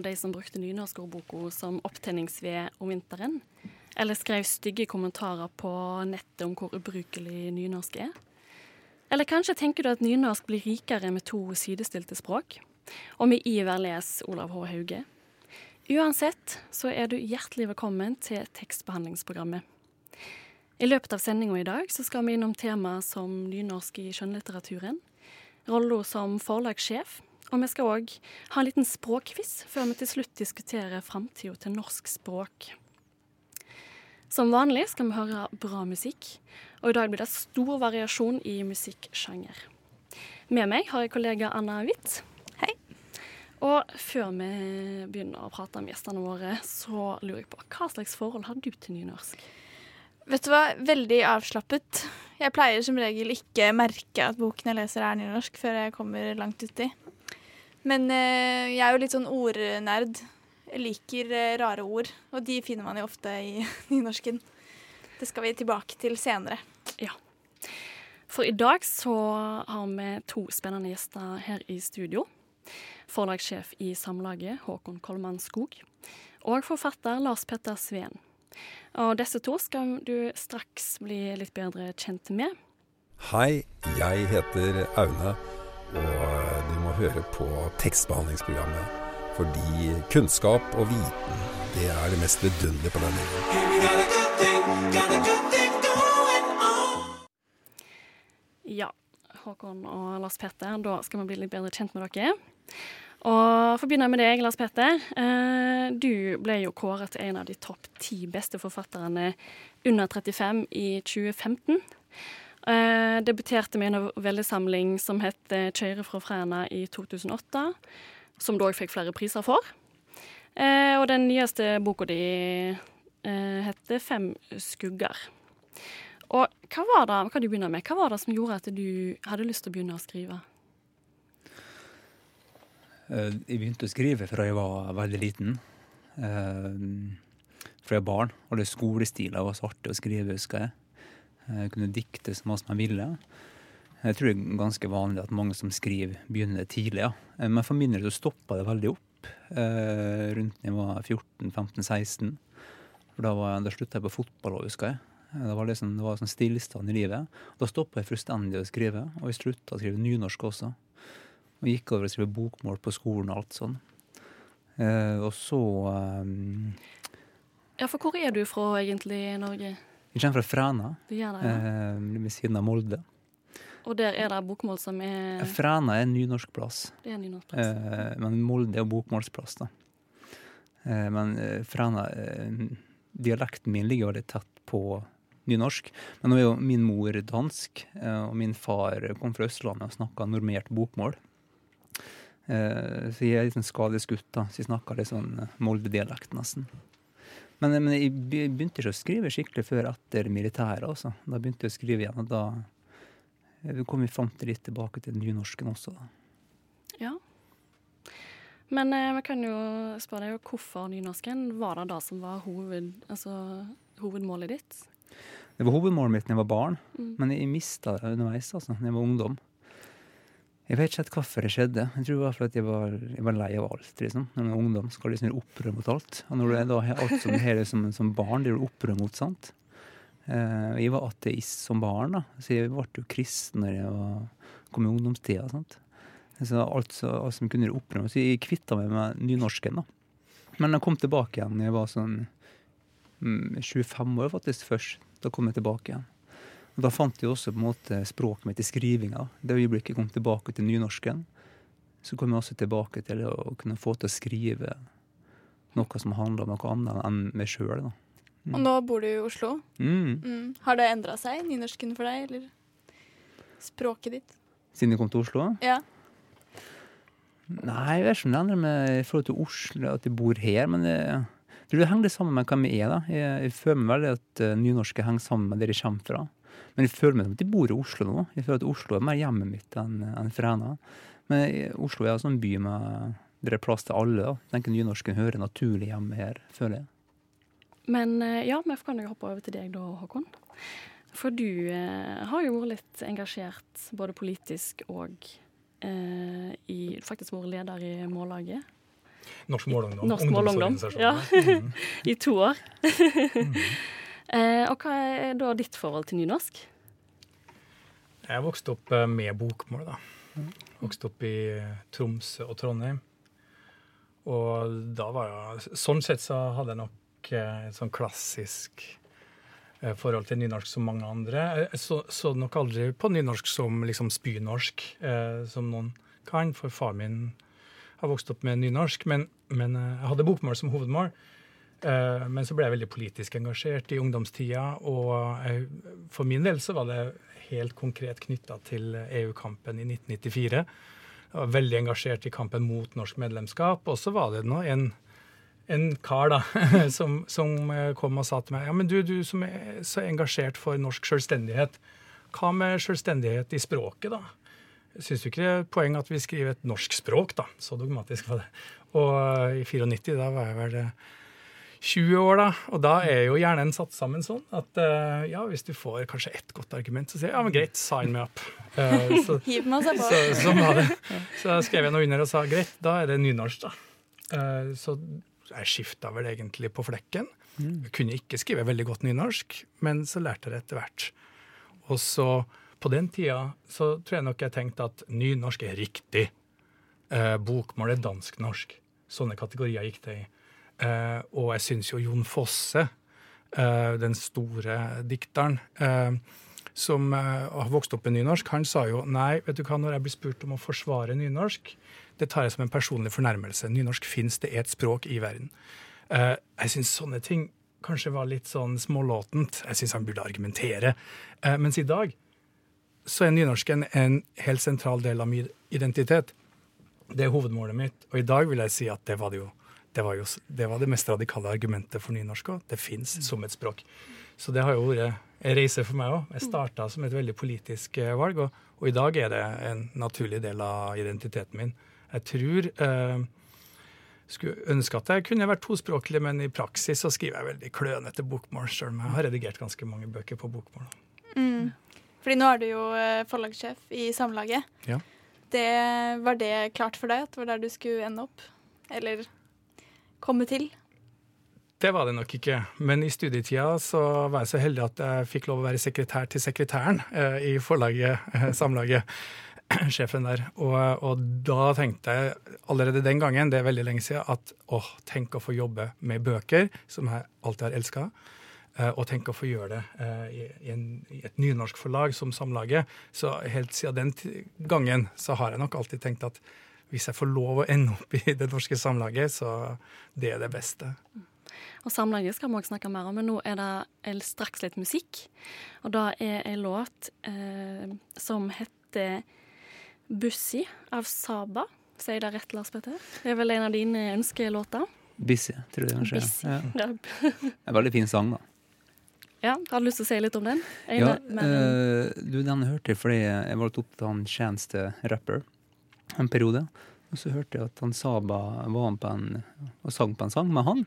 Av de som brukte nynorskordboka som opptenningsved om vinteren? Eller skrev stygge kommentarer på nettet om hvor ubrukelig nynorsk er? Eller kanskje tenker du at nynorsk blir rikere med to sidestilte språk? Og med iver les Olav H. Hauge? Uansett så er du hjertelig velkommen til tekstbehandlingsprogrammet. I løpet av sendinga i dag så skal vi innom tema som nynorsk i skjønnlitteraturen, rolla som forlagssjef, og vi skal òg ha en liten språkquiz før vi til slutt diskuterer framtida til norsk språk. Som vanlig skal vi høre bra musikk, og i dag blir det stor variasjon i musikksjanger. Med meg har jeg kollega Anna Witt. Hei. Og før vi begynner å prate om gjestene våre, så lurer jeg på hva slags forhold har du til nynorsk? Vet du hva, veldig avslappet. Jeg pleier som regel ikke merke at boken jeg leser er nynorsk før jeg kommer langt uti. Men eh, jeg er jo litt sånn ordnerd. Jeg liker eh, rare ord, og de finner man jo ofte i nynorsken. Det skal vi tilbake til senere. Ja. For i dag så har vi to spennende gjester her i studio. Forlagssjef i Samlaget, Håkon Kolman Skog, og forfatter Lars Petter Sveen. Og disse to skal du straks bli litt bedre kjent med. Hei, jeg heter Aune, og du høre på tekstbehandlingsprogrammet. Fordi kunnskap og viten, det er det mest vidunderlige på denne jorden. Ja, Håkon og Lars Petter, da skal vi bli litt bedre kjent med dere. Og for å begynne med deg, Lars Petter. Eh, du ble jo kåret til en av de topp ti beste forfatterne under 35 i 2015. Eh, debuterte med en novellesamling som het 'Kjøyre fra Fræna' i 2008, som du òg fikk flere priser for. Eh, og den nyeste boka di eh, heter 'Fem skugger'. Og hva var det, kan du begynne med, hva var det som gjorde at du hadde lyst til å begynne å skrive? Eh, Jeg begynte å skrive fra jeg var veldig liten. Eh, Fra jeg var barn. Og det skolestilen var så artig å skrive, husker jeg. Jeg kunne dikte så mye som jeg ville. Jeg tror det er ganske vanlig at mange som skriver, begynner tidlig. ja. Eh, Men for min del så stoppa det veldig opp eh, rundt jeg var 14-15-16. For da, var da slutta jeg på fotball òg, husker jeg. Det var, liksom, det var sånn stillstand i livet. Da stoppa jeg fullstendig å skrive, og jeg slutta å skrive nynorsk også. Og gikk over og skrev bokmål på skolen og alt sånn. Eh, og så eh, Ja, for hvor er du fra egentlig i Norge? Jeg kommer fra Fræna, det, ja. eh, ved siden av Molde. Og der er det bokmål som er Fræna er en nynorsk plass, Det er nynorskplass. eh, men Molde er bokmålsplass, da. Eh, men Fræna Dialekten min ligger veldig tett på nynorsk. Men nå er jo min mor dansk, og min far kom fra Østlandet og snakka normert bokmål. Eh, så jeg er litt sånn skadeskutt, da, så jeg snakker litt sånn Molde-dialekt, nesten. Men, men jeg begynte ikke å skrive skikkelig før etter militæret, altså. Da begynte jeg å skrive igjen, og da eh, kom vi fram til litt tilbake til nynorsken også, da. Ja. Men eh, vi kan jo spørre deg hvorfor nynorsken. Var det det som var hoved, altså, hovedmålet ditt? Det var hovedmålet mitt da jeg var barn, Mm. men jeg mista det underveis, altså, da jeg var ungdom. Jeg vet ikke helt hvorfor det skjedde. Jeg tror det var fordi jeg var, jeg var lei av alt. liksom. Når man er ungdom, skal liksom gjøre opprør mot alt. Og når du er da har alt som du har som, som barn, det gjør du opprør mot, sant. Eh, jeg var ateist som barn, da, så jeg ble jo kristen når jeg var, kom i ungdomstida. sant? Så alt, så, alt som kunne gjøre opprør mot. Så jeg kvitta meg med nynorsken, da. Men jeg kom tilbake igjen da jeg var sånn mm, 25 år faktisk først. Da kom jeg tilbake igjen. Og Da fant jeg også på en måte språket mitt i skrivinga. Det øyeblikket jeg kom tilbake til nynorsken, så kom jeg også tilbake til å kunne få til å skrive noe som handler om noe annet enn meg sjøl. Og nå bor du i Oslo. Mm. Mm. Har det endra seg, nynorsken for deg, eller språket ditt? Siden jeg kom til Oslo. Ja. Nei, jeg vet ikke om det endrer meg i forhold til Oslo, at jeg bor her, men det, jeg tror det henger litt sammen med hvem jeg er. da. Jeg, jeg føler meg veldig at uh, nynorske henger sammen med der jeg kommer fra. Men jeg føler meg som at jeg bor i Oslo nå. Jeg føler at Oslo er mer hjemmet mitt enn en Fræna. Men jeg, Oslo er en sånn by med der det er plass til alle. da. Jeg tenker nynorsken hører naturlig hjemme her, føler jeg. Men eh, ja, vi kan jo hoppe over til deg da, Håkon. For du eh, har jo vært litt engasjert både politisk og eh, i, faktisk vært leder i Mållaget. Norsk Målungdom. Norsk Målungdom, ja. ungdomsorganisasjonen. I to år. Mm. eh, og hva er da ditt forhold til nynorsk? Jeg vokste opp eh, med bokmål, da. Vokste opp i Tromsø og Trondheim. Og da var jeg Sånn sett så hadde jeg nok eh, et sånn klassisk eh, forhold til nynorsk som mange andre. Jeg så, så nok aldri på nynorsk som liksom spynorsk, eh, som noen kan, for far min har vokst opp med nynorsk. Men, men eh, jeg hadde bokmål som hovedmål. Eh, men så ble jeg veldig politisk engasjert i ungdomstida, og for min del så var det helt konkret knytta til EU-kampen i 1994. Jeg var veldig engasjert i kampen mot norsk medlemskap. Og så var det nå en, en kar da, som, som eh, kom og sa til meg ja, men du, du som er så engasjert for norsk selvstendighet, hva med selvstendighet i språket, da? Syns du ikke det er poeng at vi skriver et norsk språk, da? Så dogmatisk var det. Og eh, i 94, da var jeg vel 20 år, da. Og da er jo hjernen satt sammen sånn at uh, ja, hvis du får kanskje ett godt argument, så sier jeg ja, men greit, sign me up. Uh, så, så, sånn var det. Så skrev jeg noe under og sa greit, da er det nynorsk, da. Uh, så jeg skifta vel egentlig på flekken. Jeg kunne ikke skrive veldig godt nynorsk, men så lærte jeg det etter hvert. Og så, på den tida, så tror jeg nok jeg tenkte at nynorsk er riktig. Eh, bokmål er dansk-norsk. Sånne kategorier gikk det i. Eh, og jeg syns jo Jon Fosse, eh, den store dikteren, eh, som har vokst opp med nynorsk, han sa jo nei, vet du hva, når jeg blir spurt om å forsvare nynorsk, det tar jeg som en personlig fornærmelse. Nynorsk fins, det er et språk i verden. Jeg syns sånne ting kanskje var litt sånn smålåtent. Jeg syns han burde argumentere. Mens i dag så er nynorsken en helt sentral del av min identitet. Det er hovedmålet mitt, og i dag vil jeg si at det var det jo det var, jo, det var det mest radikale argumentet for nynorsk òg. Det fins som et språk. Så det har jo vært en reise for meg òg. Jeg starta som et veldig politisk eh, valg, og, og, i dag er det en naturlig del av identiteten min. Jeg tror eh, skulle ønske at jeg kunne vært tospråklig, men i praksis så skriver jeg veldig klønete bokmål, sjøl om jeg har redigert ganske mange bøker på bokmål. Mm. Fordi nå er du jo eh, forlagssjef i Samlaget. Ja. Det, var det klart for deg at det var der du skulle ende opp? Eller komme til? Det var det nok ikke. Men i studietida så var jeg så heldig at jeg fikk lov å være sekretær til sekretæren eh, i forlaget, eh, Samlaget. Sjefen der. Og, og, da tenkte jeg allerede den gangen, det er veldig lenge siden, at åh, tenk å få jobbe med bøker, som jeg alltid har elska. Eh, og tenk å få gjøre det eh, i, en, i, et nynorsk forlag som Samlaget. Så helt siden den gangen så har jeg nok alltid tenkt at hvis jeg får lov å ende opp i det norske samlaget, så det er det beste. Og Samlaget skal vi også snakke mer om, men nå er det straks litt musikk. Og da er en låt eh, som heter 'Bussi' av Saba. Sier jeg det rett, Lars Petter? Det er vel en av dine ønskelåter? Busy, tror jeg kanskje. Busy. Ja. Ja. En veldig fin sang, da. ja, Har du lyst til å si litt om den? En, Ja, men, eh, du, den hørte jeg fordi jeg var opptatt av en Chance the Rapper en periode. Og så hørte jeg at han Saba var på en, og sang på en sang med han.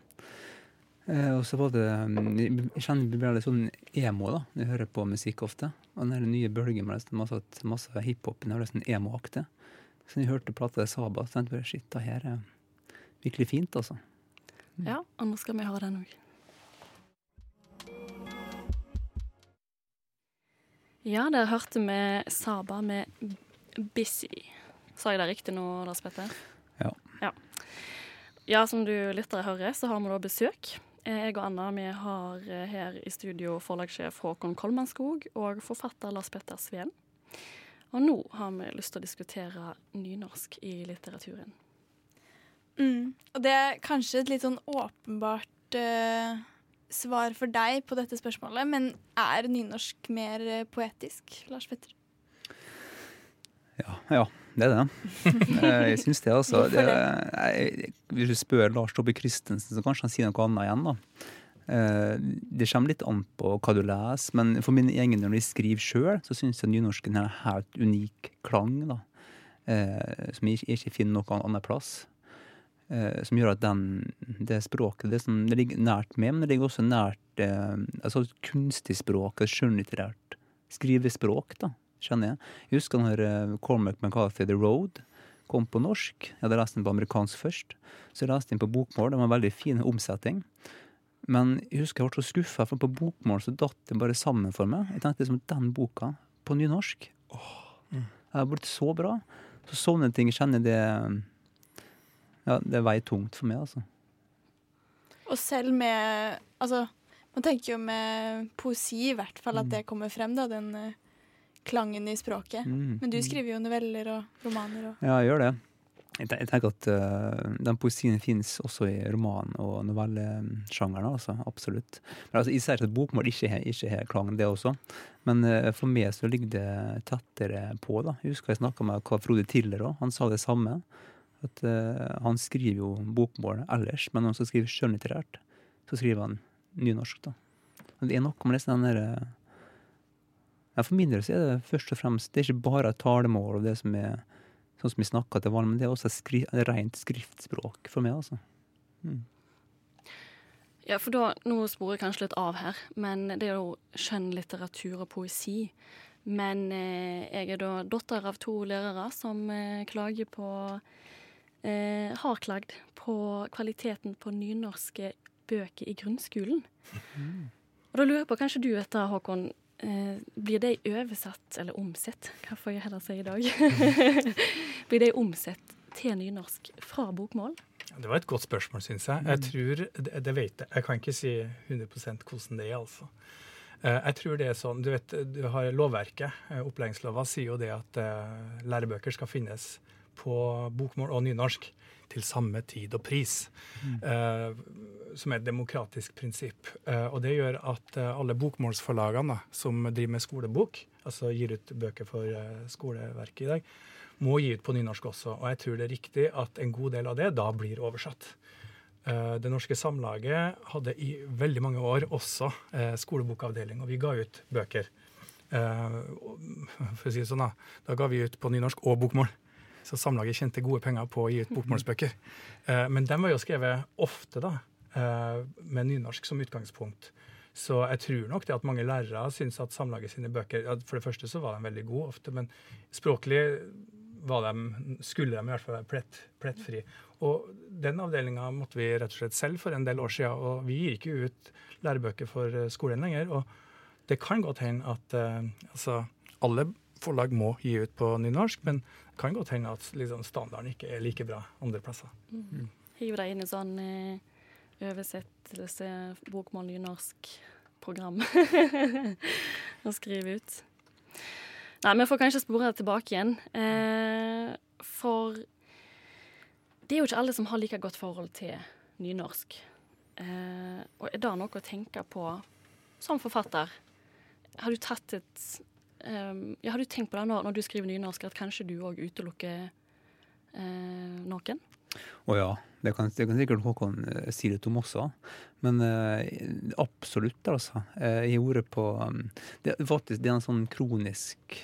Eh, og så var det Jeg kjenner det blir litt sånn emo da, når jeg hører på musikk ofte. Og den nye bølgen med masse, masse hiphop den høres sånn emo-aktig. Så når jeg hørte plata til Saba, så tenkte jeg shit, det her er virkelig fint, altså. ja, og nå skal vi høre den òg. Ja, der hørte vi Saba med 'Busy'. Sa jeg det riktig nå, Lars Petter? Ja. ja. Ja, som du lyttere hører, så har vi da besøk. Jeg og Anna vi har eh, her i studio forlagssjef Håkon Kolmannskog og forfatter Lars Petter Sveen. Og nå har vi lyst til å diskutere nynorsk i litteraturen. Mm. Og det er kanskje et litt sånn åpenbart uh, svar for deg på dette spørsmålet, men er nynorsk mer eh, poetisk, Lars Petter? Ja, det er det. Eh, Jeg syns det, altså. Det, jeg, hvis du spør Lars Tobbe Christensen, så kanskje han sier noe annet igjen, da. Eh, Det kommer litt an på hva du leser, men for min egen del når jeg skriver sjøl, så syns jeg nynorsken har en helt unik klang, da. Eh, Som jeg ikke- finner noen annen plass. Som gjør at den, det språket det, som, det ligger nært meg, men det ligger også nært altså kunstig språk, skjønnlitterært skrivespråk, da, kjenner jeg. Jeg husker når eh, Cormac McCarthy The Road kom på norsk. Jeg hadde lest den på amerikansk først. Så jeg leste den på bokmål. Det var en veldig fin omsetting. Men jeg husker jeg ble så skuffa, for på bokmål så datt det bare sammen for meg. Jeg tenkte liksom den boka på nynorsk åh, Det har blitt så bra. Så sånne ting kjenner jeg det Ja, det veier tungt for meg, altså. Og selv med Altså, man tenker jo med poesi i hvert fall at det kommer frem, da, den eh, klangen i språket. Mm. Men du skriver jo noveller og romaner og Ja, jeg gjør det. Jeg jeg tenker at uh, den poesien finnes også i roman- og novellesjangeren. Altså, absolutt. Men altså, Jeg sier ikke at bokmål ikke har, klang, det også. Men uh, for meg så ligger det tettere på. da. Jeg husker jeg snakka med Karl Frode Tiller òg. Han sa det samme. At uh, Han skriver jo bokmål ellers, men når han skal skrive skjønnlitterært, så skriver han nynorsk. da. Det er noe med den derre ja, For min del så er det først og fremst Det er ikke bare talemål og det som er sånn som vi snakker til vanlig, men det er også et skri et rent skriftspråk for meg, altså. Ja, for da, Nå sporer jeg kanskje litt av her, men det er jo skjønnlitteratur og poesi. Men eh, jeg er da datter av to lærere som eh, klager på eh, Har klagd på kvaliteten på nynorske bøker i grunnskolen. Og da lurer jeg på, kanskje du vet det, Håkon. Eh, blir de oversatt, eller omsett, hva får jeg heller si i dag? blir de omsett til nynorsk fra bokmål? Det var et godt spørsmål, syns jeg. Jeg tror, det, det vet jeg. Jeg kan ikke si 100 hvordan det er, altså. Eh, Jeg tror det er sånn, du vet, du har lovverket, eh, opplæringslova sier jo det at lærebøker skal finnes på bokmål og nynorsk til samme tid og pris, eh, som er et demokratisk prinsipp. Eh, og det gjør at eh, alle bokmålsforlagene som driver med skolebok, altså gir ut bøker for eh, skoleverket i dag, må gi ut på nynorsk også. Og jeg tror det er riktig at en god del av det da blir oversatt. Eh, Det Norske Samlaget hadde i veldig mange år også eh, skolebokavdeling, og vi ga ut bøker. Eh, For å si det sånn, da. Da ga vi ut på nynorsk og bokmål. Så Samlaget tjente gode penger på å gi ut bokmålsbøker. Eh, Men de var jo skrevet ofte, da, eh, med nynorsk som utgangspunkt. Så jeg tror nok det at mange lærere syns at Samlaget sine bøker For det første så var de veldig gode ofte, men språklig var de, skulle de i hvert fall være plett, plettfri. Og den avdelinga måtte vi rett og slett selv for en del år siden, og vi gir ikke ut lærebøker for eh, skolen lenger. Og det kan godt hende at altså, alle forlag må gi ut på nynorsk, men det kan godt hende at liksom, standarden ikke er like bra andre plasser. Hive deg inn i sånn eh, oversettelse, bokmål, nynorsk-program og skrive ut. Nei, vi får kanskje spore det tilbake igjen. Eh, for det er jo ikke alle som har like godt forhold til nynorsk. Eh, og er det noe å tenke på som forfatter? Har du tatt et ja, Har du tenkt på det når, når du skriver nynorsk, at kanskje du òg utelukker eh, noen? Å ja, det kan, det kan sikkert Håkon eh, si litt om også. Men eh, absolutt, altså. Eh, jeg gjorde på um, det, faktisk, det er en sånn kronisk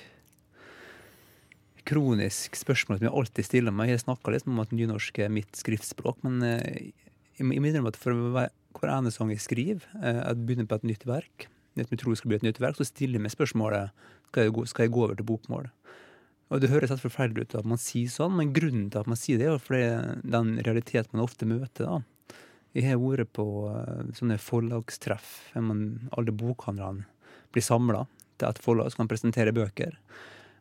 kronisk spørsmål som jeg alltid stiller meg. Jeg snakker liksom om at nynorsk er mitt skriftspråk, men eh, jeg jeg må innrømme at for hver, hver ene sang jeg skriver, eh, jeg begynner på et nytt verk, det som jeg tror skal bli et nytt verk, så stiller meg spørsmålet skal jeg gå, skal jeg gå over til bokmål. Og Det høres helt forferdelig ut at man sier sånn, men grunnen til at man sier det, er jo fordi den realiteten man ofte møter. da. Jeg har vært på eh, sånne forlagstreff der alle bokhandlerne blir samla til et forlag som kan presentere bøker.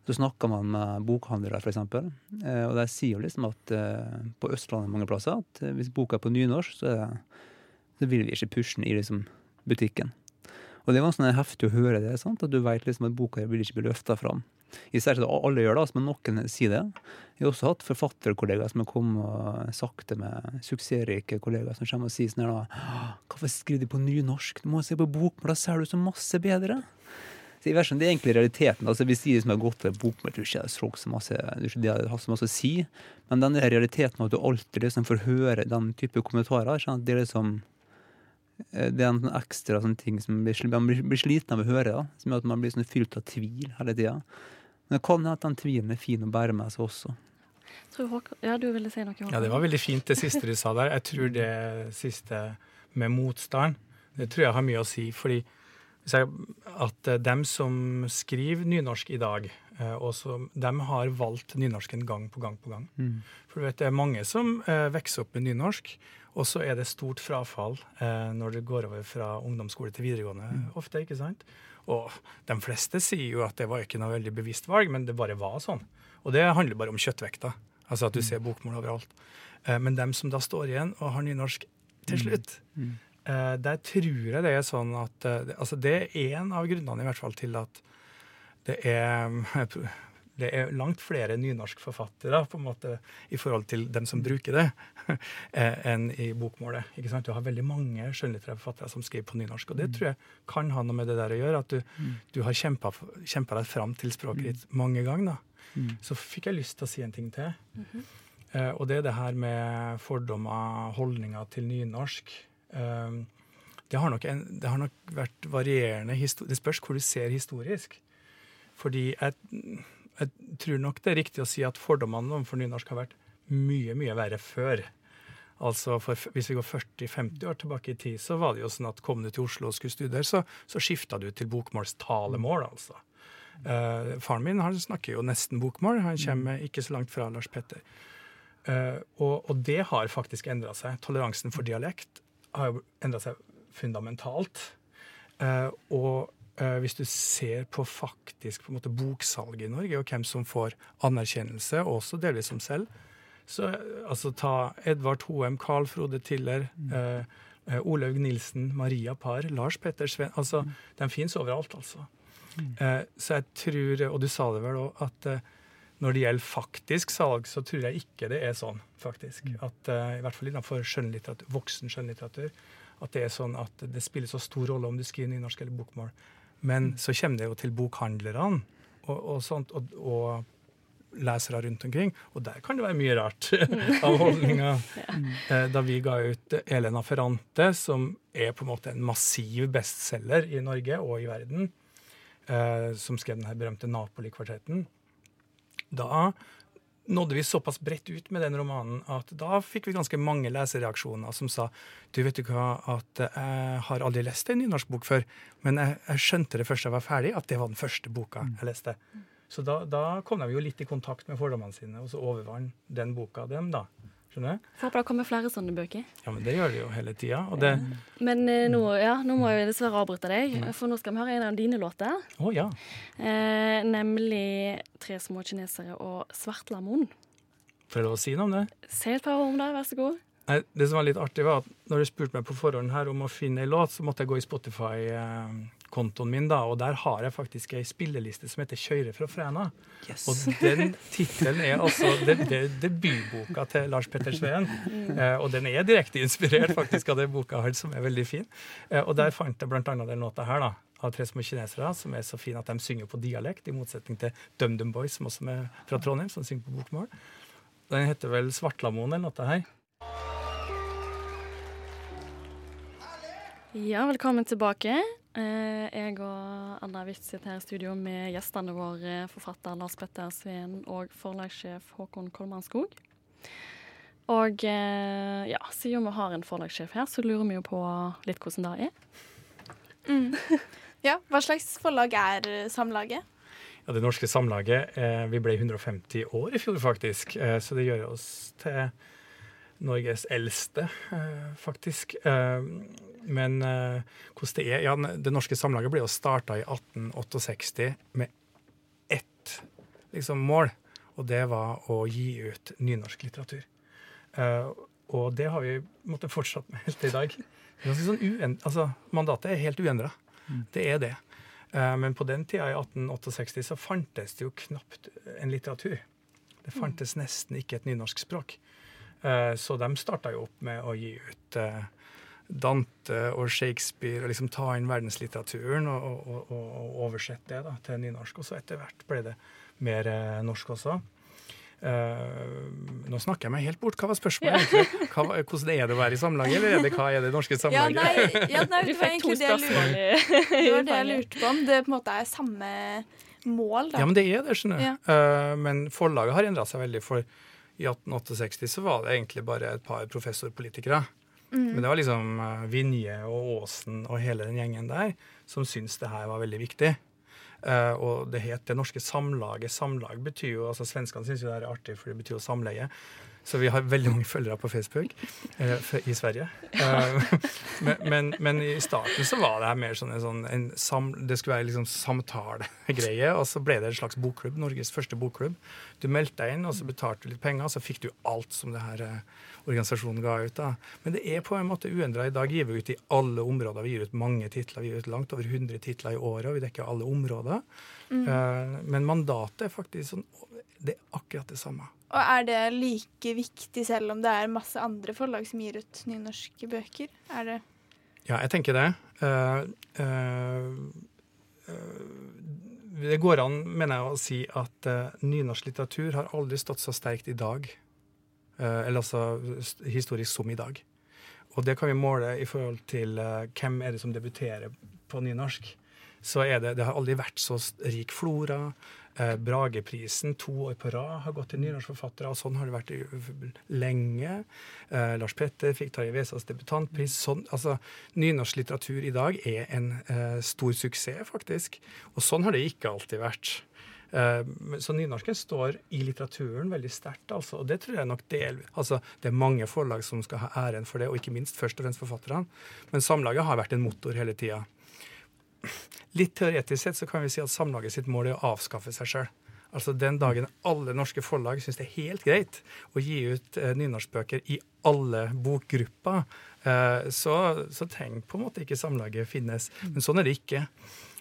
Så snakker man med bokhandlere, f.eks., eh, og de sier liksom at eh, på Østlandet mange plasser at hvis boka er på nynorsk, så, så vil vi ikke pushe den i liksom, butikken. Og det er ganske heftig å høre det, sant? at du vet liksom at boka vil ikke bli løfta fram. I særlig at alle gjør det, altså, men noen sier det. Jeg har også hatt forfatterkollegaer som har kommet og sagt det med suksessrike kollegaer som kommer og sier sånn her da Hvorfor skriver de på nynorsk? Du må se på bokmål, da ser du så masse bedre. Så jeg vet ikke det er egentlig realiteten. altså Hvis de som har gått til bokmål, tror ikke så masse, ikke har så masse å si. Men den realiteten at du alltid liksom får høre den type kommentarer, ikke det er liksom det er en sånn ekstra sånn ting som blir, man blir, blir sliten av å høre. Da, som gjør at man blir sånn fylt av tvil hele tida. Men det kan hende at den tvilen er fin å bære med seg også. Tror Håkon, ja, du ville si noe, Håkon? Ja, det var veldig fint det siste du sa der. Jeg tror det siste med motstand, det tror jeg har mye å si. fordi at eh, dem som skriver nynorsk i dag, eh, også, dem har valgt nynorsken gang på gang på gang. Mm. For du vet, det er mange som eh, vokser opp med nynorsk, og så er det stort frafall eh, når det går over fra ungdomsskole til videregående Mm. ofte, ikke sant? Og de fleste sier jo at det var ikke noe veldig bevisst valg, men det bare var sånn. Og det handler bare om kjøttvekta, altså at du ser bokmål overalt. Eh, men dem som da står igjen og har nynorsk til slutt, Mm. Eh, der tror jeg det er sånn at eh, Altså, det er en av grunnene i hvert fall til at det er det er langt flere nynorskforfattere på en måte, i forhold til dem som bruker det, eh, enn i bokmålet. ikke sant? Du har veldig mange skjønnlitterære forfattere som skriver på nynorsk. Og det tror jeg kan ha noe med det der å gjøre, at du, du har kjempa deg fram til språket ditt mange ganger. da. Mm. Så fikk jeg lyst til å si en ting til. Eh, og det er det her med fordommer, holdninger til nynorsk. Eh, det, har nok en, det har nok vært varierende Det spørs hvor du ser historisk. Fordi jeg, jeg tror nok det er riktig å si at fordommene overfor nynorsk har vært mye, mye verre før. Altså for, Hvis vi går 40-50 år tilbake i tid, så var det jo sånn at kom du til Oslo og skulle studere, så, så skifta du til bokmålstalemål, altså. Uh, faren min han snakker jo nesten bokmål. Han kommer ikke så langt fra Lars Petter. Uh, og, og det har faktisk endra seg. Toleransen for dialekt har jo endra seg fundamentalt. Uh, og hvis du ser på faktisk på måte boksalget i Norge, og hvem som får anerkjennelse, også delvis som selv, så eh, altså ta Edvard Hoem, Carl Frode Tiller, mm. eh, Olaug Nilsen, Maria Parr, Lars Petter Sveen altså, De fins overalt, altså. Eh, så jeg tror, og du sa det vel òg, at eh, når det gjelder faktisk salg, så tror jeg ikke det er sånn, faktisk. At, eh, I hvert fall innenfor skjønnlitteratur, voksen skjønnlitteratur. At det er sånn at det spiller så stor rolle om du skriver nynorsk eller bokmål. Men så kommer det jo til bokhandlerne og, og sånt, og, og lesere rundt omkring, og der kan det være mye rart av holdninger. ja. Da vi ga ut Elena Ferrante, som er på en måte en massiv bestselger i Norge og i verden, eh, som skrev den her berømte Napoli-kvartetten, da nådde vi såpass bredt ut med den romanen at da fikk vi ganske mange lesereaksjoner som sa du vet du hva, at jeg har aldri lest en nynorsk bok før, men jeg, jeg skjønte det først jeg var ferdig, at det var den første boka jeg leste. Så da, da kom de jo litt i kontakt med fordommene sine, og så overvant den boka dem, da. Skjønner du? Håper det kommer flere sånne bøker. Ja, men det gjør det jo hele tida. Det Men eh, nå, ja, nå må jeg dessverre avbryte deg, for nå skal vi høre en av dine låter. Å ja. Eh, nemlig 'Tre små kinesere' og 'Svartlamoen'. Får jeg lov å si noe om det? Si et par ord om det, vær så god. Nei, det som var litt artig, var at når du spurte meg på forhånd her om å finne ei låt, så måtte jeg gå i Spotify-kontoen min, da, og der har jeg faktisk ei spilleliste som heter 'Kjøre fra Fræna'. Og den tittelen er altså det, det, debutboka til Lars Petter Sveen. Eh, og den er direkte inspirert faktisk av den boka her, som er veldig fin. Eh, og der fant jeg annet den låta her, da. Av tre små kinesere, som er så fin at de synger på dialekt, i motsetning til DumDum Boys, som også er fra Trondheim, som synger på bokmål. Den heter vel 'Svartlamoen', den låta her. Ja, velkommen tilbake. Eh, jeg og Anna Witt sitter her i studio med gjestene våre, forfatter Lars Petter Sveen og forlagssjef Håkon Kolmanskog. Og eh, ja, siden vi har en forlagssjef her, så lurer vi jo på litt hvordan det er. Mm. Ja, Hva slags forlag er eh, Samlaget? Ja, Det norske samlaget eh, Vi ble 150 år i fjor, faktisk. Eh, så det gjør oss til Norges eldste, eh, faktisk. Eh, men eh, hvordan det er ja, Det norske samlaget ble jo starta i 1868 med ett liksom, mål, og det var å gi ut nynorsk litteratur. Og det har vi måttet fortsatt med helt til i dag. Det er Sånn uen- altså, mandatet er helt uendra. Det er det. Men på den tida, i 1868, så fantes det jo knapt en litteratur. Det fantes nesten ikke et nynorsk språk. Eh, Så de starta jo opp med å gi ut eh, Dante og Shakespeare og liksom ta inn verdenslitteraturen og, og, og, og oversette det da, til nynorsk. Og så etter hvert ble det mer eh, norsk også. Uh, nå snakker jeg meg helt bort. Hva var spørsmålet Ja. Hva, hvordan er det å være i samlaget, eller er det, hva er det norske samlaget? Ja, ja, Du det var fikk to spørsmål det var det jeg lurte på. Om det på en måte er samme mål, da. Ja, men det er det, skjønner du. Ja. Eh, men forlaget har endra seg veldig. For i 1868 så var det egentlig bare et par professorpolitikere. Mm. Men det var liksom eh, Vinje og Aasen og hele den gjengen der som syntes det her var veldig viktig. Uh, og det het Det norske samlaget. Samlag betyr jo altså Svenskene syns jo det er artig, for det betyr jo samleie. Så vi har veldig mange følgere på Facebook eh, i Sverige. Eh, men, men, men i starten så var det her mer sånn en, sånn en sam, Det skulle være liksom samtalegreie, og så ble det en slags bokklubb. Norges første bokklubb. Du meldte deg inn, og så betalte du litt penger, og så fikk du alt som det her eh, organisasjonen ga ut. da. Men det er på en måte uendra. I dag gir vi ut i alle områder. Vi gir ut mange titler. Vi gir ut langt over 100 titler i året, og vi dekker alle områder. Mm. men mandatet er faktisk sånn Det er akkurat det samme. Og er det like viktig selv om det er masse andre forlag som gir ut nynorske bøker? Er det Ja, jeg tenker det. Uh, uh, uh, det går an, mener jeg, å si at nynorsk litteratur har aldri stått så sterkt i dag. eller altså historisk som i dag. Og det kan vi måle i forhold til hvem er det som debuterer på nynorsk. Så er det, det har aldri vært så rik flora. Eh, Brageprisen to år på rad har gått til nynorskforfattere, og sånn har det vært lenge. Eh, Lars Petter fikk Tarjei Vesas debutantpris. Sånn, altså, nynorsk litteratur i dag er en eh, stor suksess, faktisk. Og sånn har det ikke alltid vært. Eh, så nynorsken står i litteraturen veldig sterkt, altså. Og det tror jeg nok del, altså, Det er mange forlag som skal ha æren for det, og ikke minst først og fremst forfatterne. Men Samlaget har vært en motor hele tida. Litt teoretisk sett så kan vi si at Samlaget sitt mål er å avskaffe seg sjøl. Altså Den dagen alle norske forlag syns det er helt greit å gi ut eh, nynorskbøker i alle bokgrupper, eh, så, så trenger på en måte ikke Samlaget finnes. Men sånn er det ikke.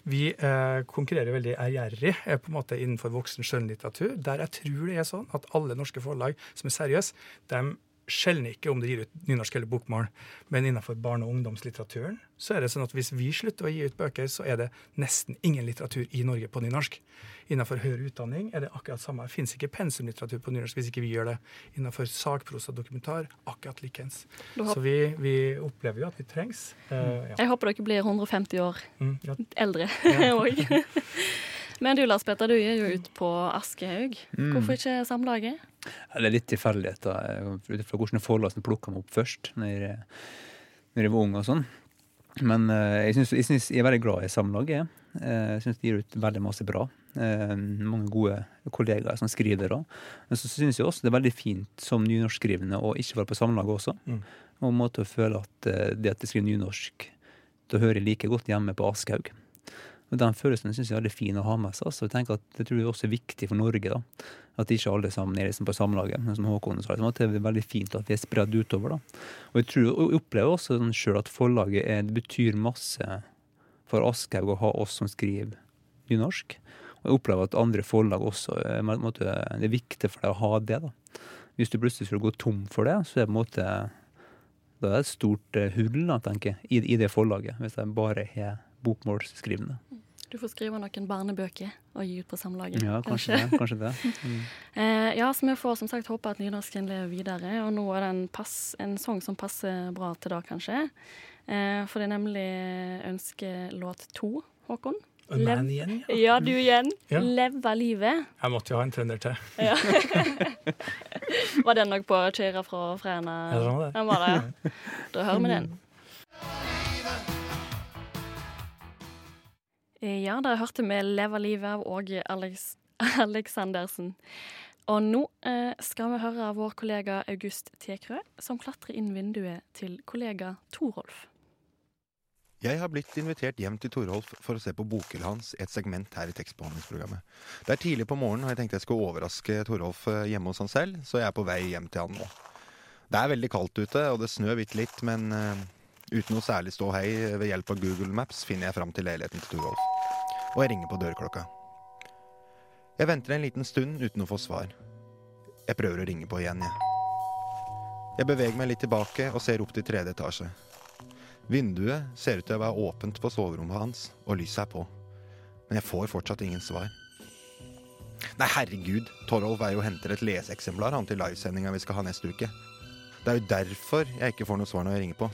Vi eh, konkurrerer veldig ærgjerrig eh, på en måte innenfor voksen skjønnlitteratur, der jeg tror det er sånn at alle norske forlag som er seriøse, de skjelner ikke om de gir ut nynorsk eller bokmål. Men innenfor barne- og ungdomslitteraturen så er det sånn at hvis vi slutter å gi ut bøker, så er det nesten ingen litteratur i Norge på nynorsk. Innenfor høyere utdanning er det akkurat samme. Det fins ikke pensumlitteratur på nynorsk hvis ikke vi gjør det. Innenfor sakprosa og dokumentar akkurat likeens. Så vi, vi opplever jo at vi trengs. Uh, ja. Jeg håper dere blir 150 år Mm, ja. eldre òg. Men du Lars Petter, du er jo ute på Aschehoug. Mm. Hvorfor ikke Samlaget? Ja, Det er litt tilfeldigheter eh, ut ifra hvordan som plukka meg opp først, når jeg, når jeg var ung og sånn. Men eh, jeg, synes, jeg, synes, jeg er veldig glad i Samlaget. jeg. Eh, Jeg syns de gir ut veldig masse bra. Eh, mange gode kollegaer som skriver da. Men så syns jeg også det er veldig fint som nynorskskrivende å ikke være på Samlaget også. Mm. Og en måte å føle at det at jeg skriver nynorsk, da hører jeg like godt hjemme på Aschehoug. Og Den følelsen syns jeg er veldig fin å ha med seg. Så Jeg tenker at Det tror jeg også er viktig for Norge. da. At ikke alle sammen er liksom på samlaget. Men som Håkon sa, liksom, at det er veldig fint at vi er spredd utover. da. Og jeg, tror, og jeg opplever også sånn selv at forlaget er, det betyr masse for Aschehoug å ha oss som skriver nynorsk. Og jeg opplever at andre forlag også en måte, det er viktig for deg å ha det. da. Hvis du plutselig skulle gå tom for det, så er det på en måte da er det et stort eh, hull da, tenker jeg, i, det forlaget, hvis jeg bare har bokmålsskrivende. Du får skrive noen barnebøker og gi ut på Samlaget. Ja, kanskje det. kanskje det. Mm. Eh, ja, så vi får som sagt håpe at nynorsken lever videre. Og nå er det en, pass, en sang som passer bra til det, kanskje. Eh, for det er nemlig ønskelåt to, Håkon. Og Lev- man igjen, ja. Ja, du igjen. Ja. Leve livet. Jeg måtte jo ha en trønder til. Ja. var den nok på Kjøra fra Fræna? Ja, det. Den var det, ja. Da hører vi den. Ja, dere hørte vi 'Leva livet' av Åge Alex Aleksandersen. Og nå eh, skal vi høre vår kollega August Tekrø, som klatrer inn vinduet til kollega Torolf. Jeg har blitt invitert hjem til Torolf for å se på bokhylla hans et segment her i tekstbehandlingsprogrammet. Det er tidlig på morgenen, og jeg tenkte jeg skulle overraske Torolf eh, hjemme hos han selv, så jeg er på vei hjem til han nå. Det er veldig kaldt ute, og det snør bitte litt, men eh, uten noe særlig ståhei ved hjelp av Google Maps finner jeg fram til leiligheten til Torolf. Og jeg ringer på dørklokka. Jeg venter en liten stund uten å få svar. Jeg prøver å ringe på igjen, jeg. Jeg beveger meg litt tilbake og ser opp til tredje etasje. Vinduet ser ut til å være åpent på soverommet hans, og lyset er på. Men jeg får fortsatt ingen svar. Nei, herregud, Torolf er jo henter et leseeksemplar han til livesendinga vi skal ha neste uke. Det er jo derfor jeg ikke får noe svar når jeg ringer på.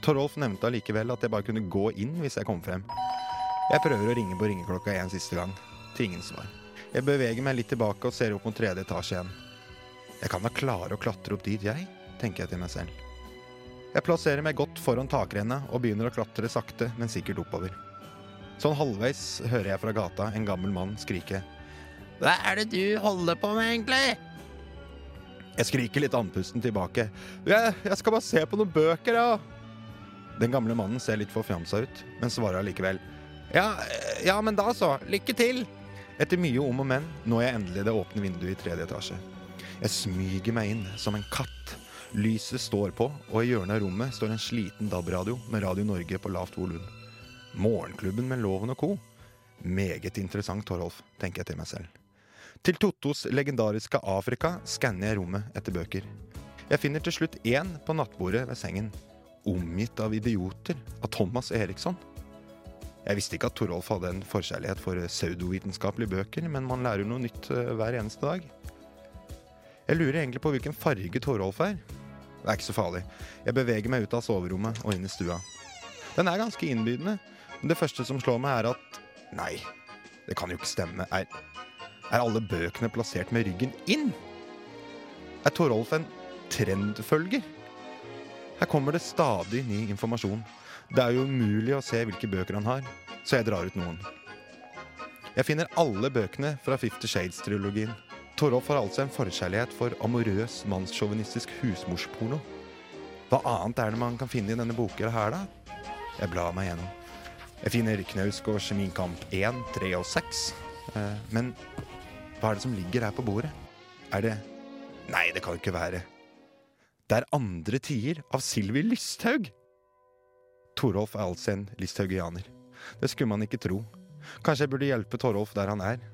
Torolf nevnte allikevel at jeg bare kunne gå inn hvis jeg kom frem. Jeg prøver å ringe på ringeklokka en siste gang. Til ingen svar. Jeg beveger meg litt tilbake og ser opp mot tredje etasje igjen. Jeg kan da klare å klatre opp dit, jeg, tenker jeg til meg selv. Jeg plasserer meg godt foran takrennet og begynner å klatre sakte, men sikkert oppover. Sånn halvveis hører jeg fra gata en gammel mann skrike. Hva er det du holder på med, egentlig? Jeg skriker litt andpusten tilbake. Jeg, jeg skal bare se på noen bøker, ja. Den gamle mannen ser litt forfjamsa ut, men svarer allikevel. Ja, ja, men da så. Lykke til. Etter mye om og men når jeg endelig det åpne vinduet i tredje etasje. Jeg smyger meg inn som en katt. Lyset står på, og i hjørnet av rommet står en sliten DAB-radio med Radio Norge på lavt volum. Morgenklubben med Loven og co. Meget interessant, Torolf, tenker jeg til meg selv. Til Tottos legendariske Afrika skanner jeg rommet etter bøker. Jeg finner til slutt én på nattbordet ved sengen. Omgitt av idioter av Thomas Eriksson. Jeg visste ikke at Torolf hadde en forkjærlighet for pseudovitenskapelige bøker, men man lærer noe nytt eh, hver eneste dag. Jeg lurer egentlig på hvilken farge Torolf er. Det er ikke så farlig. Jeg beveger meg ut av soverommet og inn i stua. Den er ganske innbydende, men det første som slår meg, er at Nei, det kan jo ikke stemme. Er, er alle bøkene plassert med ryggen inn? Er Torolf en trendfølger? Her kommer det stadig ny informasjon. Det er jo umulig å se hvilke bøker han har, så jeg drar ut noen. Jeg finner alle bøkene fra Fifty Shades-trilogien. Torolf har altså en forkjærlighet for amorøs, mannssjåvinistisk husmorsporno. Hva annet er det man kan finne i denne boka her, da? Jeg blar meg gjennom. Jeg finner Knausgårds Min kamp 1, 3 og 6. Eh, men hva er det som ligger her på bordet? Er det Nei, det kan ikke være. Det er andre tider av Sylvi Lysthaug! Torolf er altså en listhaugianer. Det skulle man ikke tro. Kanskje jeg burde hjelpe Torolf der han er.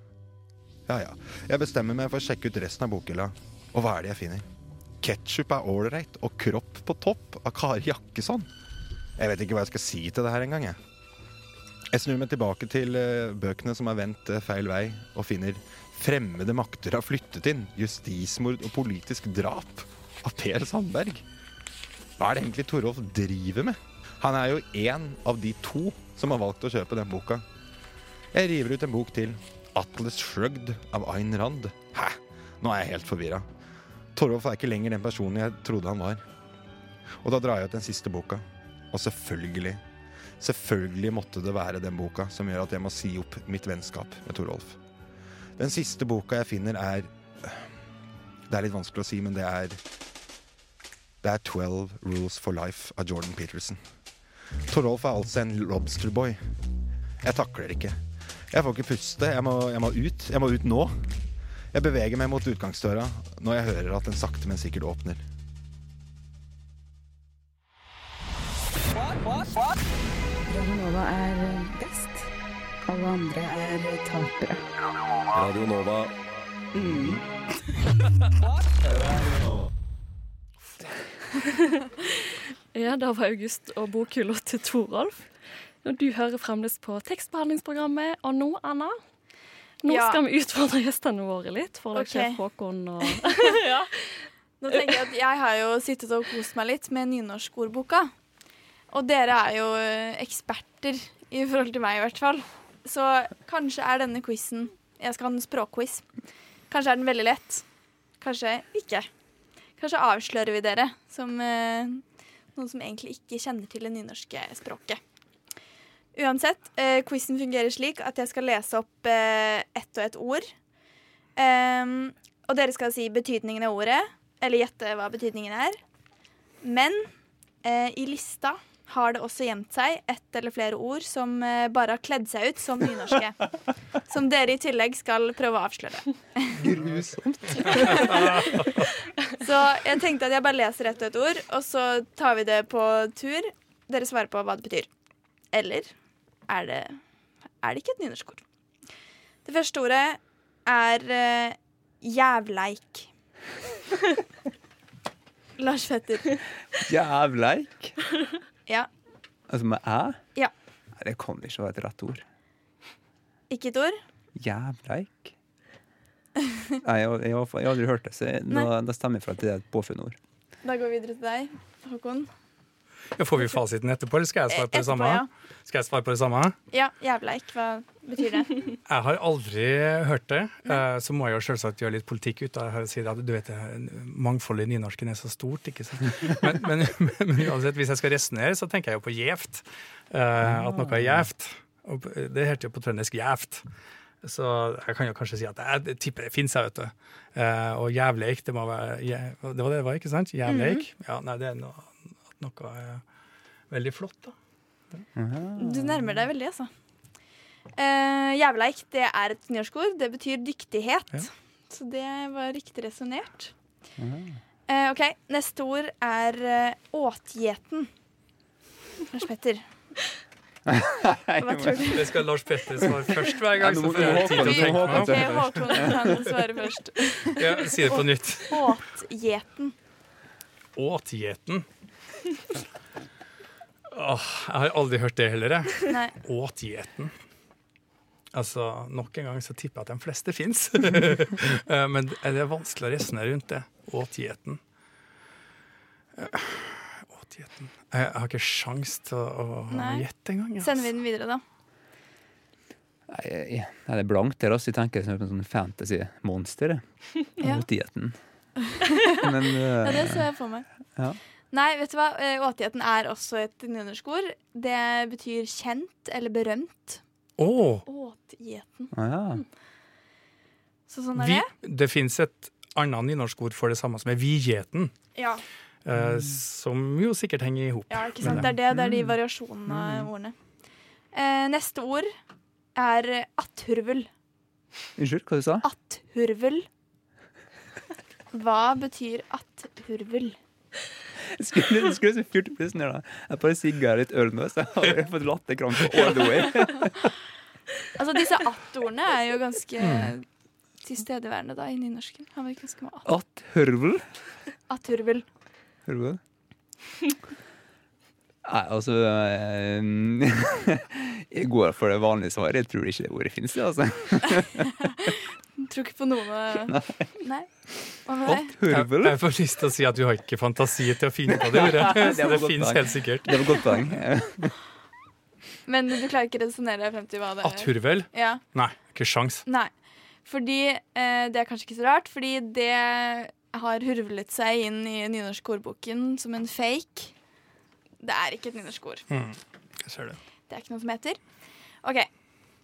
Ja ja, jeg bestemmer meg for å sjekke ut resten av bokhylla. Og hva er det jeg finner? Ketsjup er ålreit og kropp på topp av Kari Jakkesson. Jeg vet ikke hva jeg skal si til det her engang, jeg. Jeg snur meg tilbake til eh, bøkene som har vendt eh, feil vei, og finner 'Fremmede makter har flyttet inn', 'Justismord og politisk drap' av Per Sandberg. Hva er det egentlig Torolf driver med? Han er jo én av de to som har valgt å kjøpe den boka. Jeg river ut en bok til. 'Atlas Shrugged' av Ayn Rand. Hæ? Nå er jeg helt forvirra. Torolf er ikke lenger den personen jeg trodde han var. Og da drar jeg ut den siste boka. Og selvfølgelig, selvfølgelig måtte det være den boka som gjør at jeg må si opp mitt vennskap med Torolf. Den siste boka jeg finner, er Det er litt vanskelig å si, men det er Det er 12 Rules for Life av Jordan Peterson. Torolf er altså en lobsterboy. Jeg takler ikke. Jeg får ikke puste. Jeg må, jeg må ut. Jeg må ut nå. Jeg beveger meg mot utgangsdøra når jeg hører at den sakte, men sikkert åpner. Radionova er best. Alle andre er tapere. Radio Nova. Ja, det var August og bokhylla til Torolf. Du hører fremdeles på tekstbehandlingsprogrammet. Og nå, Anna, nå Ja. skal vi utfordre gjestene våre litt. For Ok. dere, Håkon og Nå tenker Jeg at jeg har jo sittet og kost meg litt med nynorskordboka. Og dere er jo eh, eksperter i forhold til meg, i hvert fall. Så kanskje er denne quizen Jeg skal ha en språkquiz. Kanskje er den veldig lett. Kanskje ikke. Kanskje avslører vi dere som eh, noen som egentlig ikke kjenner til det nynorske språket. Uansett, eh, quizen fungerer slik at jeg skal lese opp eh, ett og ett ord. Um, og dere skal si betydningen av ordet, eller gjette hva betydningen er. Men eh, i lista har det også gjemt seg ett eller flere ord som eh, bare har kledd seg ut som nynorske. som dere i tillegg skal prøve å avsløre. Grusomt. Så jeg tenkte at jeg bare leser ett og ett ord, og så tar vi det på tur. Dere svarer på hva det betyr. Eller er det, er det ikke et nynorskord? Det første ordet er uh, jævleik. Lars Petter. Jævleik. Ja, Altså med æ? Ja. Nei, det kan ikke være et rett ord. Ikke et ord? Jævleik? Nei, jeg, jeg, har- jeg har aldri hørt det, så jeg, da, da stemmer jeg for at det er et påfunnet ord. Da går vi videre til deg, Håkon. Ja, får vi fasiten etterpå, eller skal jeg svare på det Etterpå, samme? ja. Skal jeg svare på det samme? Ja, jævleik. Hva betyr det? Jeg har aldri hørt det. Eh, Så må jeg jo selvsagt gjøre litt politikk ut av det si at du vet, det, mangfoldet i nynorsken er så stort. ikke sant? Men, men, men uansett, hvis jeg skal resonnere, så tenker jeg jo på gjevt. Eh, At noe er gjevt. Det heter jo på trøndersk gjevt. Så jeg kan jo kanskje si at jeg, tipper det fins, jeg, vet du. Eh, Og jævleik, det må være jæ- Det var det det var, ikke sant? Jævleik. Ja, nei, det er noe, at noe er veldig flott, da. Du nærmer deg veldig, altså. Uh, jævleik det er et nynorskord. Det betyr dyktighet. Ja. Så det var riktig resonnert. Eh, OK, neste ord er uh, åtgjeten. Lars Petter. Det skal Lars Petter svare først hver Ja, gang. nå så får jeg tid til å tenke meg om. Håkon kan svare først. Ja, si det på nytt. Åtgjeten. Åtgjeten. Åh, jeg har aldri hørt det heller, jeg. Åtgjeten. Altså, nok en gang så tipper jeg at de fleste fins. Men det er vanskelig å resonnere rundt det. Åtgjeten. Eh, Jeg har ikke sjans til å, gjette engang. Altså. Sender vi den videre, da? Nei, det er blankt der, altså. Jeg tenker som en sånn fantasy-monster. Ja. Åtgjeten. Men Ja, det ser jeg for meg. ja. Nei, vet du hva? Eh, Åtgjeten er også et nynorskord. Det betyr kjent eller berømt. Oh. Åtgjeten. Ah, ja. Så sånn er vi, det. det fins et annet nynorskord for det samme, som er vigjeten. Ja. Eh, som jo sikkert henger i hop. ja, ikke sant. Det er det. Det er de variasjonene av ordene. Eh, neste ord er atthurvel. Unnskyld, hva du sa Atthurvel. Hva betyr atthurvel? Skulle, du skulle så fyrt opp plutselig da. Jeg bare sigga litt øl nå, så jeg har fått latterkrampe all the way. Altså, disse at-ordene er jo ganske tilstedeværende da i nynorsken. Har vi ganske mye du det? Nei, altså eh, Jeg går for det vanlige svaret. Jeg tror ikke det ordet fins, altså. Tror ikke på noe Nei. Hva med deg? Jeg, jeg får lyst til å si at du har ikke fantasi til å finne på det ordet. Det Så det, det godt fins helt sikkert. Det var godt poeng. Men du klarer ikke å resonnere deg frem til hva det er? Atthurvel? Ja. Nei, ikke sjans. Nei. Fordi eh, Det er kanskje ikke så rart, fordi det har hurvlet seg inn i nynorskordboken som en fake. Det er ikke et nynorskord. Mm, jeg ser det. Det er ikke noe som heter. OK.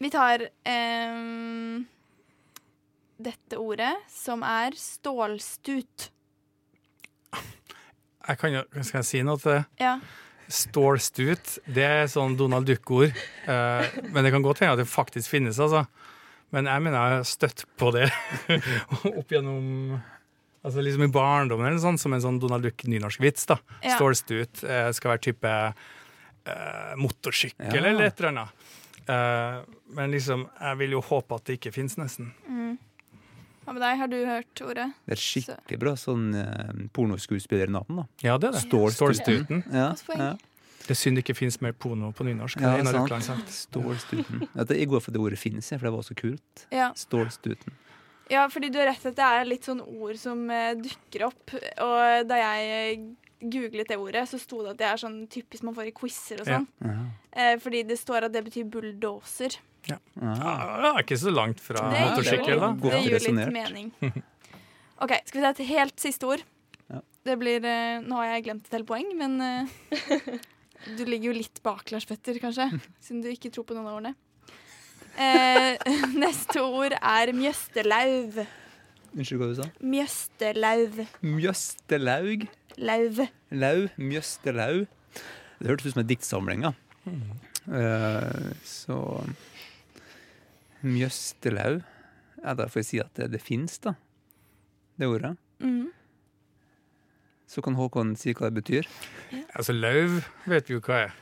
Vi tar um, dette ordet, som er stålstut. Jeg kan jo, Skal jeg si noe til det? Ja. Stålstut, det er sånn Donald Duck-ord. Eh, men det kan godt hende at det faktisk finnes, altså. Men jeg mener jeg har støtt på det opp gjennom Altså liksom i barndommen eller sånn, som en sånn Donald Duck-nynorsk-vits. da. Ja. Stålstut eh, skal være type eh, motorsykkel Ja. eller et eller annet. Eh, men liksom, jeg vil jo håpe at det ikke fins, nesten. Mm. Hva med deg? Har du hørt ordet? Det er et skikkelig bra sånn eh, pornoskuespillernavn, da. Ja, det er det. Stålstuten. Stålstuten. Ja, ja. Det er synd det ikke fins mer porno på nynorsk. Ja, det er sant. Stålstuten. Jeg går for det ordet finnes, for det var så kult. Ja. Stålstuten. Ja, fordi du har rett at det er litt sånn ord som eh, dukker opp. Og da jeg eh, googlet det ordet, så sto det at det er sånn typisk man får i quizer og Ja. sånn. Ja. Eh, fordi det står at det betyr bulldoser. Ja. Ja, det er ikke så langt fra motorsykkel, da. Godt det gir litt mening. OK, skal vi ta et helt siste ord? Ja. Det blir eh, Nå har jeg glemt et helt poeng, men eh, du ligger jo litt bak, Lars Petter, kanskje? Siden du ikke tror på noen av ordene. Eh, neste ord er mjøstelauv. Unnskyld hva du sa? Mjøstelauv. Mjøstelaug. Lauv. Lauv. Mjøstelau. Det hørtes ut som en diktsamling, ja. Eh, så Mjøstelau Ja, da får jeg si at det, det fins, da. Det ordet. Mm. Så kan Håkon si hva det betyr. Altså, lauv vet vi jo hva er.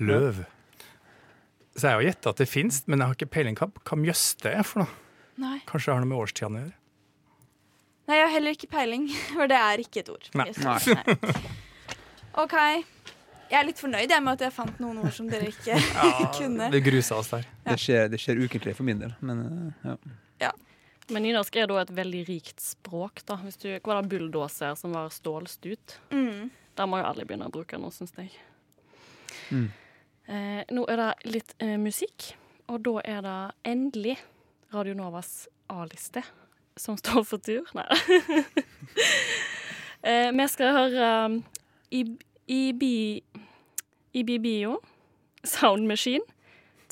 Løv. Så jeg har gjetta at det fins, men jeg har ikke peiling på hva mjøste er for noe. Nei. Kanskje det har noe med årstidene å gjøre. Nei, jeg har heller ikke peiling, for det er ikke et ord. Nei. Nei. OK. Jeg er litt fornøyd med at jeg fant noen ord som dere ikke kunne. Det grusa oss der. Det skjer, det skjer ukentlig for min del, men ja. ja. Men nynorsk er da et veldig rikt språk. da. Hvis du, hva var det bulldoser som var stålstut? Mm. Der må jo alle begynne å bruke nå, syns jeg. Mm. Eh, nå er det litt eh, musikk, og da er det endelig Radio Novas A-liste som står for tur. Nei. eh, vi skal høre um, IB, IBBio, Sound Machine,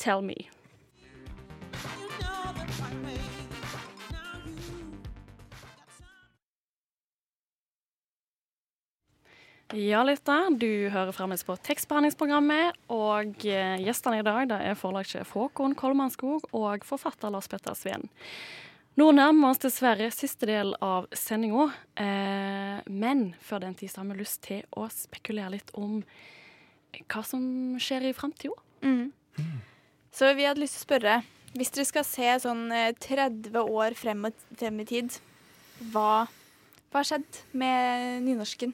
Tell Me. Ja, lytter. Du hører fremdeles på tekstbehandlingsprogrammet. Og eh, gjestene i dag det er forlagssjef Håkon Kolmanskog og forfatter Lars Petter Sveen. Nå nærmer vi oss dessverre siste del av sendinga, eh, men før den tid har vi lyst til å spekulere litt om hva som skjer i framtida. Mm. Så vi hadde lyst til å spørre, hvis dere skal se sånn eh, 30 år frem, frem i tid, hva, hva har skjedd med nynorsken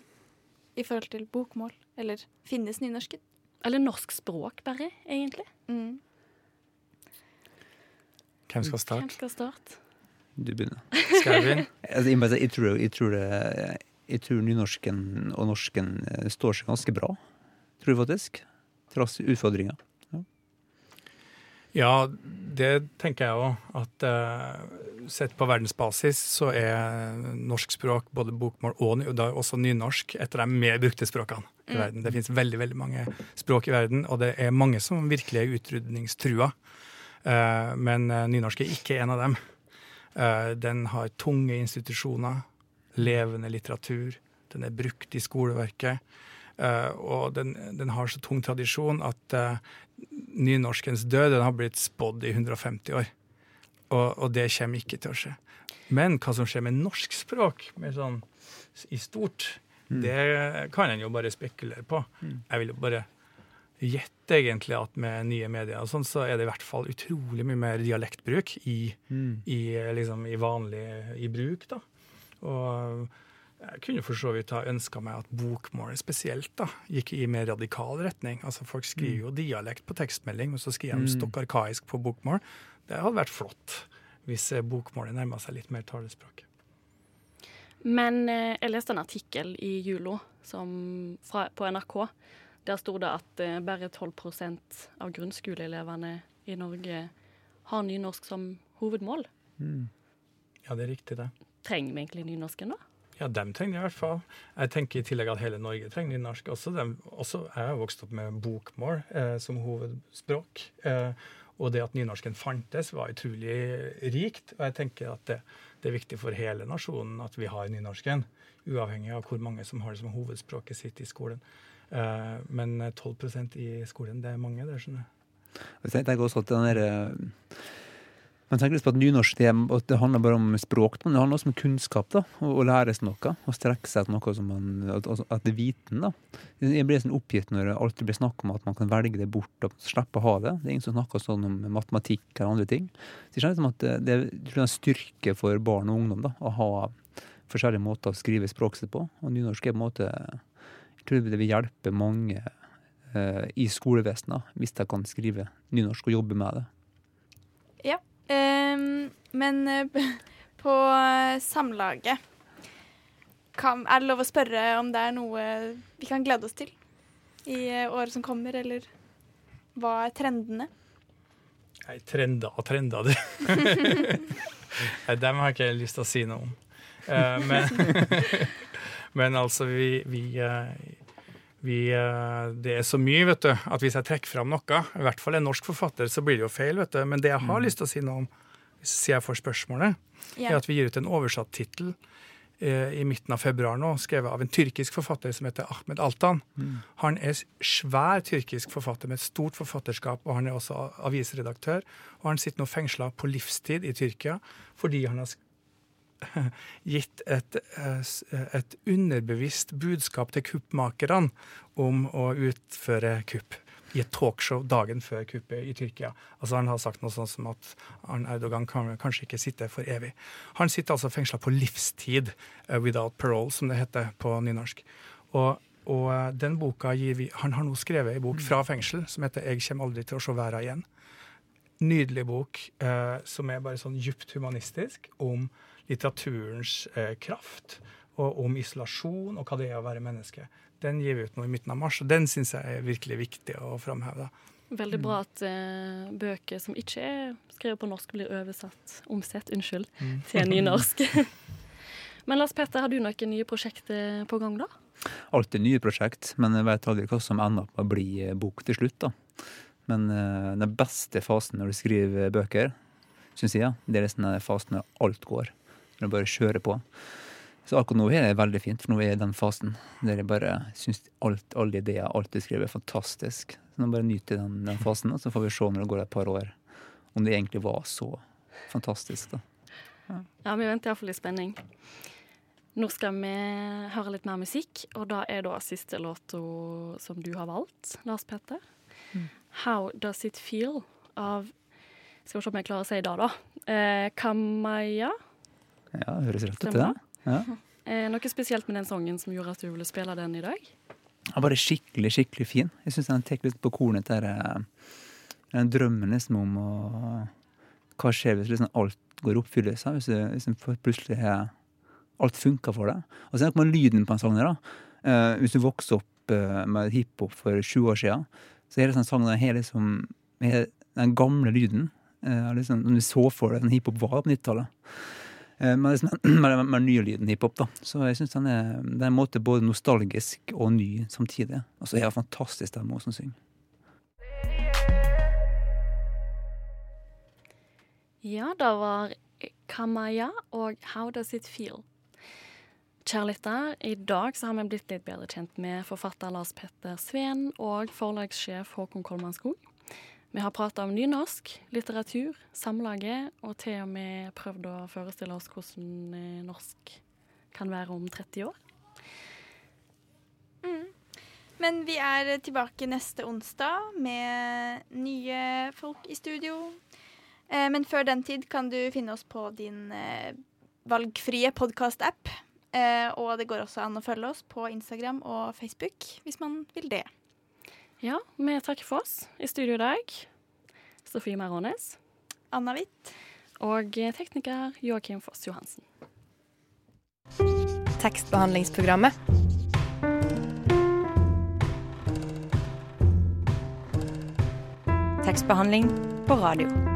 i forhold til bokmål? Eller finnes nynorsken? Eller norsk språk, bare, egentlig. Mm. Hvem skal Hvem starte? skal starte? Du begynner. Skal jeg begynne? Altså, jeg, si, jeg, tror, jeg, tror jeg tror nynorsken og norsken eh, står seg ganske bra, tror jeg faktisk. Trass utfordringer. Ja, det tenker jeg òg. At uh, sett på verdensbasis så er norsk språk, både bokmål og ny- da også nynorsk, et av de mer brukte språkene i Mm. verden. Det finnes veldig veldig mange språk i verden, og det er mange som virkelig er utrydningstrua. Uh, men uh, nynorsk er ikke en av dem. Eh, den har tunge institusjoner, levende litteratur, den er brukt i skoleverket. eh, og den, den har så tung tradisjon at eh, nynorskens død den har blitt spådd i 150 år. Og, og det kommer ikke til å skje. Men hva som skjer med norsk språk med sånn, i stort, det kan en jo bare spekulere på. Jeg vil jo bare gjette egentlig at med nye medier og sånn, så er det i hvert fall utrolig mye mer dialektbruk i, Mm. i, liksom, i vanlig i bruk. da. Og jeg kunne for så vidt ha ønska meg at bokmålet spesielt da, gikk i mer radikal retning. Altså Folk skriver jo dialekt på tekstmelding, og så skriver de Mm. stokk arkaisk på bokmål. Det hadde vært flott hvis eh, bokmålet nærma seg litt mer talespråk. Men eh, jeg leste en artikkel i Julo som, fra, på NRK. Der sto det at eh, bare 12 av grunnskoleelevene i Norge har nynorsk som hovedmål. Ja, det er riktig, det. Trenger vi egentlig nynorsken, da? Ja, dem trenger de i hvert fall. Jeg tenker i tillegg at hele Norge trenger nynorsk. Også, dem, også jeg har vokst opp med bokmål eh, som hovedspråk. Eh, og det at nynorsken fantes, var utrolig rikt. Og jeg tenker at det, det er viktig for hele nasjonen at vi har nynorsken. Uavhengig av hvor mange som har det som hovedspråket sitt i skolen. Eh, men 12% i skolen, det er mange, det skjønner jeg. Jeg tenker også at den der, eh, man tenker litt på at nynorsk det, det handler bare om språk, men det handler også om kunnskap. da, Å lære seg noe, Å strekke seg etter noe som man, altså, at det er viten. da. Jeg blir sånn oppgitt når det alltid blir snakk om at man kan velge det bort og slippe å ha det. Det er ingen som snakker sånn om matematikk eller andre ting. Så jeg som at det, er en styrke for barn og ungdom da, å ha forskjellige måter å skrive språket sitt på. Og nynorsk er på en måte Jeg tror det vil hjelpe mange eh, i skolevesenet hvis de kan skrive nynorsk og jobbe med det. Ja. Ehm, men eh, på eh, Samlaget kan, Er det lov å spørre om det er noe vi kan glede oss til i eh, året som kommer, eller hva er trendene? Nei, trender og trender, du. Nei, dem har ikke jeg lyst til å si noe om. Men, men altså, vi, vi, vi eh, Det er så mye, vet du, at hvis jeg trekker fram noe, i hvert fall en norsk forfatter, så blir det jo feil, vet du. Men det jeg har lyst til å si noe om, hvis jeg får spørsmålet, yeah. er at vi gir ut en oversatt tittel eh, i midten av februar nå, skrevet av en tyrkisk forfatter som heter Ahmed Altan. Han er svær tyrkisk forfatter med et stort forfatterskap, og han er også avisredaktør. Og han sitter nå fengsla på livstid i Tyrkia fordi han har gitt et, eh, et underbevisst budskap til kuppmakerne om å utføre kupp i et talkshow dagen før kuppet i Tyrkia. Altså Han har sagt noe sånt som at Arne Erdogan kan kanskje ikke sitte for evig. Han sitter altså fengsla på livstid, eh, without parole, som det heter på nynorsk. Og Og eh, den boka gir vi Han har nå skrevet ei bok fra fengsel som heter 'Jeg kommer aldri til å se verda igjen'. Nydelig bok eh, som er bare sånn djupt humanistisk om litteraturens eh, kraft, og om isolasjon og hva det er å være menneske. Den gir vi ut nå i midten av mars, og den syns jeg er virkelig viktig å framheve. Veldig bra at eh, bøker som ikke er skrevet på norsk, blir oversatt, omsett, unnskyld, Mm. til nynorsk. Men Lars Petter, har du noen nye prosjekter på gang, da? Alltid nye prosjekt, men jeg vet aldri hva som ender opp med å bli eh, bok til slutt. da. Men eh, den beste fasen når du skriver bøker, syns jeg, det er liksom den fasen når alt går. Du bare kjøre på. Så akkurat nå er det veldig fint, for nå er jeg i den fasen der jeg bare syns alt, alle ideer, alt du skriver, er fantastisk. Så nå bare nyter jeg den, den fasen, og så får vi se når det går et par år, om det egentlig var så fantastisk. da. Ja, vi venter iallfall i spenning. Nå skal vi høre litt mer musikk, og da er da siste låta som du har valgt, Lars Petter. Mm. 'How Does It Feel' av Skal vi se om jeg klarer å si det, da. Eh, Kamaya. Ja, det høres rett ut, det. Ja. Eh, noe spesielt med den sangen som gjorde at du ville spille den i dag? Den er bare skikkelig, skikkelig fin. Jeg syns den tar litt på kornet der eh, den drømmen liksom om å Hva skjer hvis liksom alt går i oppfyllelse? Hvis, det- hvis det plutselig alt funker for deg? Og så er det noe med lyden på en sang der, da. Eh, hvis du vokste opp eh, med hiphop for 20 år siden, så er det sånn sang der har liksom har den gamle lyden. Eh, liksom, om du så for deg hiphop var på 90-tallet. Eh, Men liksom, med den med den nye lyden hiphop, da. Så jeg syns den er, det er en måte både nostalgisk og ny samtidig. Og så er det fantastisk stemme som synger. Ja, det var Kamaya og How Does It Feel. Kjære lytter, i dag så har vi blitt litt bedre kjent med forfatter Lars Petter Sveen og forlagssjef Håkon Kolman Skog. Vi har prata om nynorsk, litteratur, Samlaget, og til og med prøvd å forestille oss hvordan eh, norsk kan være om 30 år. Men vi er tilbake neste onsdag med nye folk i studio. Eh, men før den tid kan du finne oss på din eh, valgfrie podkast-app. Og det går også an å følge oss på Instagram og Facebook hvis man vil det. Ja, vi takker for oss. I studio i dag Sofie Marones. Anna Hvitt. Og eh, tekniker Joakim Foss Johansen. Tekstbehandlingsprogrammet. Tekstbehandling på radio.